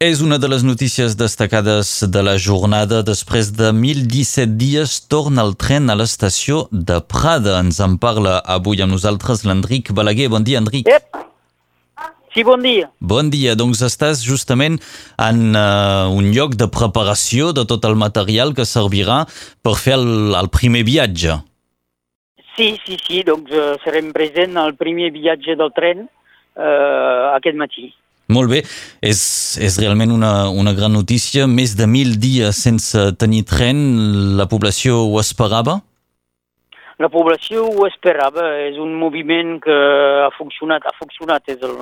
És una de les notícies destacades de la jornada. Després de 1.017 dies torna el tren a l'estació de Prada. Ens en parla avui amb nosaltres l'Enric Balaguer. Bon dia, Enric. Ep. Sí, bon dia. Bon dia. Doncs estàs justament en uh, un lloc de preparació de tot el material que servirà per fer el, el primer viatge. Sí, sí, sí. Doncs uh, serem present al primer viatge del tren uh, aquest matí. Molt bé, és, és realment una, una gran notícia. Més de mil dies sense tenir tren, la població ho esperava? La població ho esperava, és un moviment que ha funcionat, ha funcionat, és el,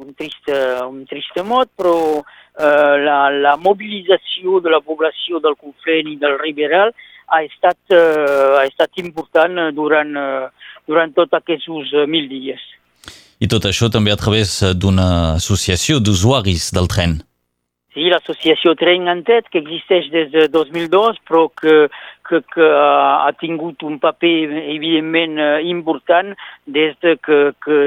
un, trist, un trist mot, però eh, la, la mobilització de la població del Conflent i del Riberal ha estat, eh, ha estat important durant, eh, durant tots aquests mil dies. I tot això també a través d'una associació d'usuaris del tren. Sí, l'associació Tren en Tet, que existeix des de 2002, però que, que, que ha tingut un paper evidentment important des de que, que,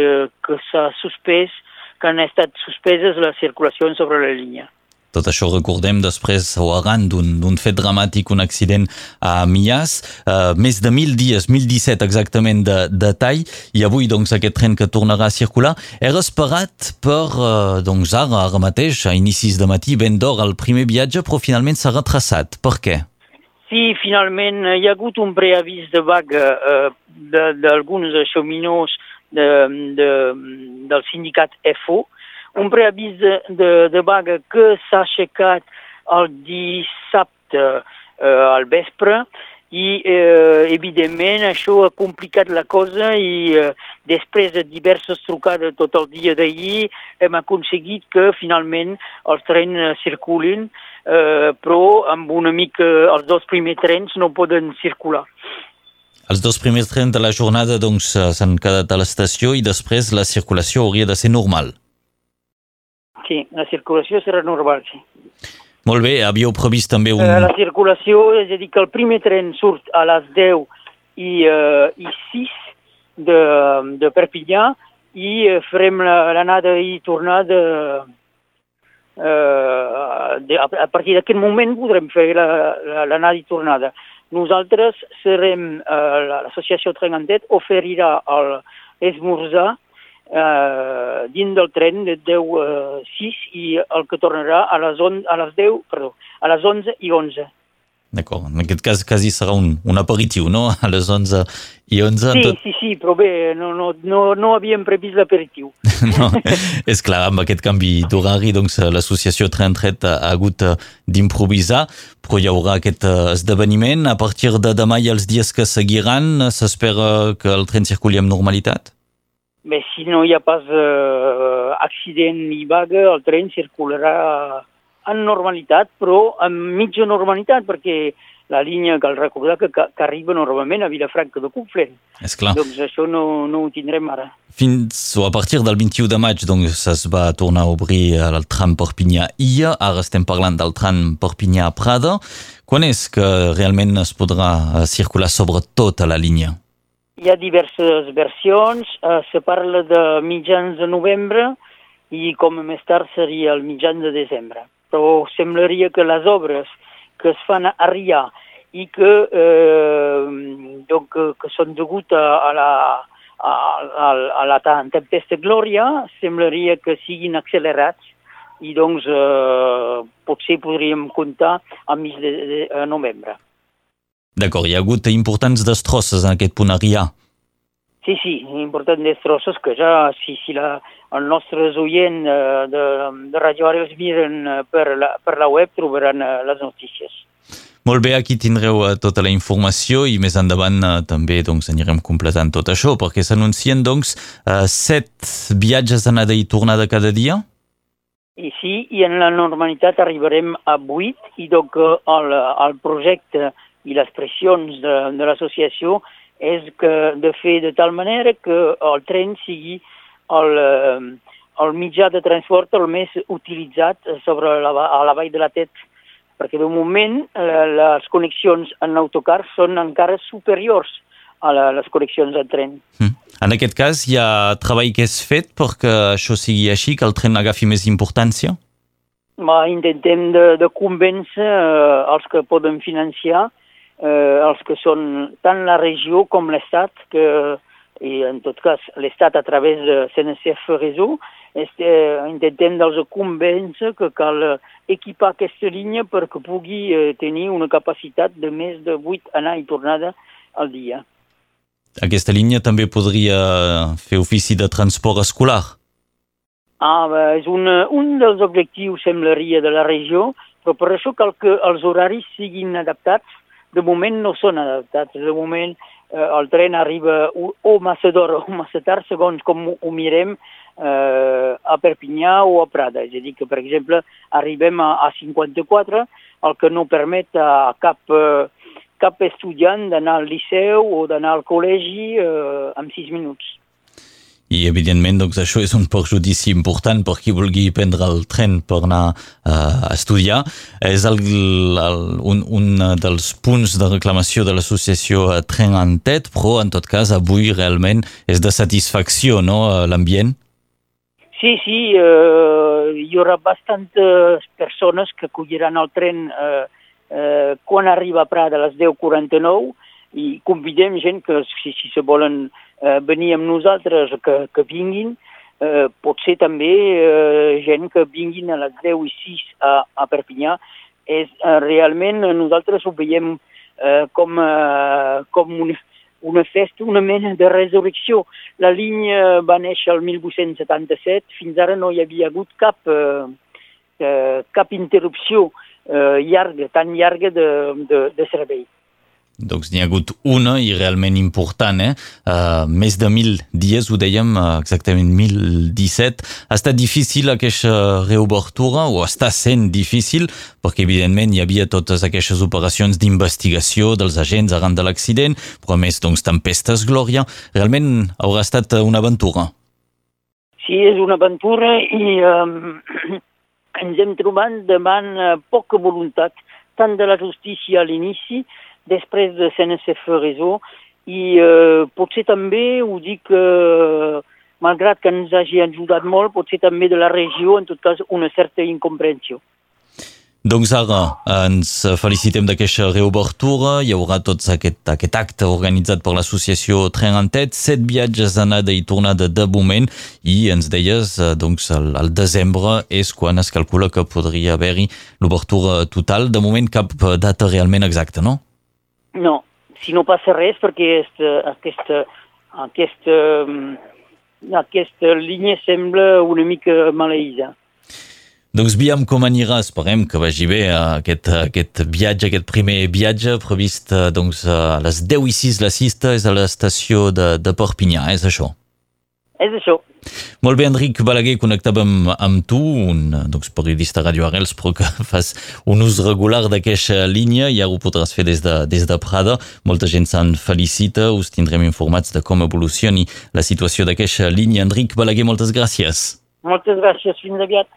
que s'ha suspès, que han estat suspeses les circulacions sobre la línia. Tot això recordem després o arran d'un fet dramàtic, un accident a Mias. Uh, més de mil dies, 1.017 exactament de, de tall, i avui doncs, aquest tren que tornarà a circular era esperat per, uh, doncs, ara, ara mateix, a inicis de matí, ben d'hora, el primer viatge, però finalment s'ha retrasat. Per què? Sí, finalment hi ha hagut un preavís de vaga uh, d'alguns xeminors de, de, del sindicat FO, un preavís de, de, de vaga que s'ha aixecat el dissabte eh, al vespre i eh, evidentment això ha complicat la cosa i eh, després de diverses trucades tot el dia d'ahir hem aconseguit que finalment els trens circulin eh, però amb una mica els dos primers trens no poden circular. Els dos primers trens de la jornada doncs s'han quedat a l'estació i després la circulació hauria de ser normal. Sí, la circulació serà normal, sí. Molt bé, havíeu previst també un... Eh, la circulació, és a dir, que el primer tren surt a les 10 i, uh, i 6 de, de Perpinyà i uh, farem l'anada i tornada uh, de, a, a partir d'aquest moment podrem fer l'anada la, i tornada. Nosaltres serem, uh, l'associació Trengandet oferirà l'esmorzar eh, dins del tren de 10 eh, 6 i el que tornarà a les, on, a les 10, perdó, a les 11 i 11. D'acord, en aquest cas quasi serà un, un aperitiu, no?, a les 11 i 11. Sí, tot... sí, sí, però bé, no, no, no, no havíem previst l'aperitiu. no, és clar, amb aquest canvi d'horari, doncs l'associació Tren Tret ha hagut eh, d'improvisar, però hi haurà aquest eh, esdeveniment. A partir de demà i els dies que seguiran, s'espera que el tren circuli amb normalitat? Bé, si no hi ha pas eh, accident ni vaga, el tren circularà en normalitat, però en mitja normalitat, perquè la línia, cal recordar que, que, que arriba normalment a Vilafranca de Conflent. És clar. Doncs això no, no ho tindrem ara. Fins o a partir del 21 de maig doncs, es va tornar a obrir el tram Perpinyà-Illa, ara estem parlant del tram Perpinyà-Prada. Quan és que realment es podrà eh, circular sobre tota la línia? Hi ha diverses versions, eh, se parla de mitjans de novembre i com a més tard seria el mitjans de desembre. Però semblaria que les obres que es fan a Rià i que, eh, donc, que són degut a, a la, a, a, a la tempesta Glòria, semblaria que siguin accelerats i doncs eh, potser podríem comptar a mig de, de, de novembre. D'acord, hi ha hagut importants destrosses en aquest punt a Rià. Sí, sí, importants destrosses que ja, si, si la, els nostres oients eh, de, de Radio Ara els miren eh, per la, per la web trobaran eh, les notícies. Molt bé, aquí tindreu tota la informació i més endavant també doncs, anirem completant tot això, perquè s'anuncien doncs, set viatges d'anada i tornada cada dia? I sí, i en la normalitat arribarem a vuit i donc el, el projecte i les pressions de, de l'associació és que de fer de tal manera que el tren sigui el, el mitjà de transport el més utilitzat sobre la, a la vall de la Tet, perquè de moment les connexions en autocar són encara superiors a la, les connexions en tren. Mm. En aquest cas, hi ha treball que és fet perquè això sigui així, que el tren agafi més importància? Ma, intentem de, de convèncer eh, els que poden financiar, eh, els que són tant la regió com l'Estat, que i en tot cas l'Estat a través de CNCF Réseau, este, intentem dels convèncer que cal equipar aquesta línia perquè pugui eh, tenir una capacitat de més de 8 anar i tornada al dia. Aquesta línia també podria fer ofici de transport escolar? Ah, bé, és un, un dels objectius, semblaria, de la regió, però per això cal que els horaris siguin adaptats. De moment no són adaptats. De moment eh, el tren arriba o, massa d'hora o massa tard, segons com ho mirem eh, a Perpinyà o a Prada. És a dir, que, per exemple, arribem a, a 54, el que no permet a cap, eh, cap estudiant d'anar al liceu o d'anar al col·legi eh, en 6 minuts. I, evidentment, doncs, això és un perjudici important per qui vulgui prendre el tren per anar uh, a estudiar. És el, el, un, un dels punts de reclamació de l'associació Tren en Tet, però, en tot cas, avui realment és de satisfacció, no?, l'ambient? Sí, sí, eh, hi haurà bastantes persones que acolliran el tren eh, eh, quan arriba a Prada a les 10.49 i convidem gent que si, si se volen eh, venir amb nosaltres que, que vinguin, eh, pot ser també eh, gent que vinguin a les 10 i 6 a, a Perpinyà. És, eh, realment nosaltres ho veiem eh, com, eh, com una, una festa, una mena de resurrecció. La línia va néixer el 1877, fins ara no hi havia hagut cap, eh, eh, cap interrupció eh, llarga, tan llarga de, de, de servei. Doncs n'hi ha hagut una i realment important, eh? Uh, més de mil dies, ho dèiem, uh, exactament 1017. Ha estat difícil aquesta reobertura, o està sent difícil, perquè evidentment hi havia totes aquestes operacions d'investigació dels agents arran de l'accident, però més doncs tempestes, Glòria. Realment haurà estat una aventura. Sí, és una aventura i um, ens hem trobat davant poca voluntat, tant de la justícia a l'inici, després de CNCF Réseau i eh, potser també ho dic eh, malgrat que ens hagi ajudat molt, potser també de la regió, en tot cas, una certa incomprensió. Doncs ara ens felicitem d'aquesta reobertura, hi haurà tot aquest, aquest acte organitzat per l'associació Tren en Tet, set viatges d'anada i tornada de moment i ens deies, eh, doncs el, el desembre és quan es calcula que podria haver-hi l'obertura total, de moment cap data realment exacta, no? No, si no passa res, perquè aquesta, aquesta, aquesta, mm, aquesta línia sembla una mica maleïda. Doncs veiem com anirà, esperem que vagi bé aquest, aquest viatge, aquest primer viatge previst eh, doncs, a les 10 i 6 la cista és a l'estació de, de Perpinyà, és això? És això. Molt bé, Enric Balaguer, connectàvem amb tu, un doncs, periodista Radio Arrels, però que fas un ús regular d'aquesta línia i ara ho podràs fer des de, des de Prada. Molta gent se'n felicita, us tindrem informats de com evolucioni la situació d'aquesta línia. Enric Balaguer, moltes gràcies. Moltes gràcies, fins aviat.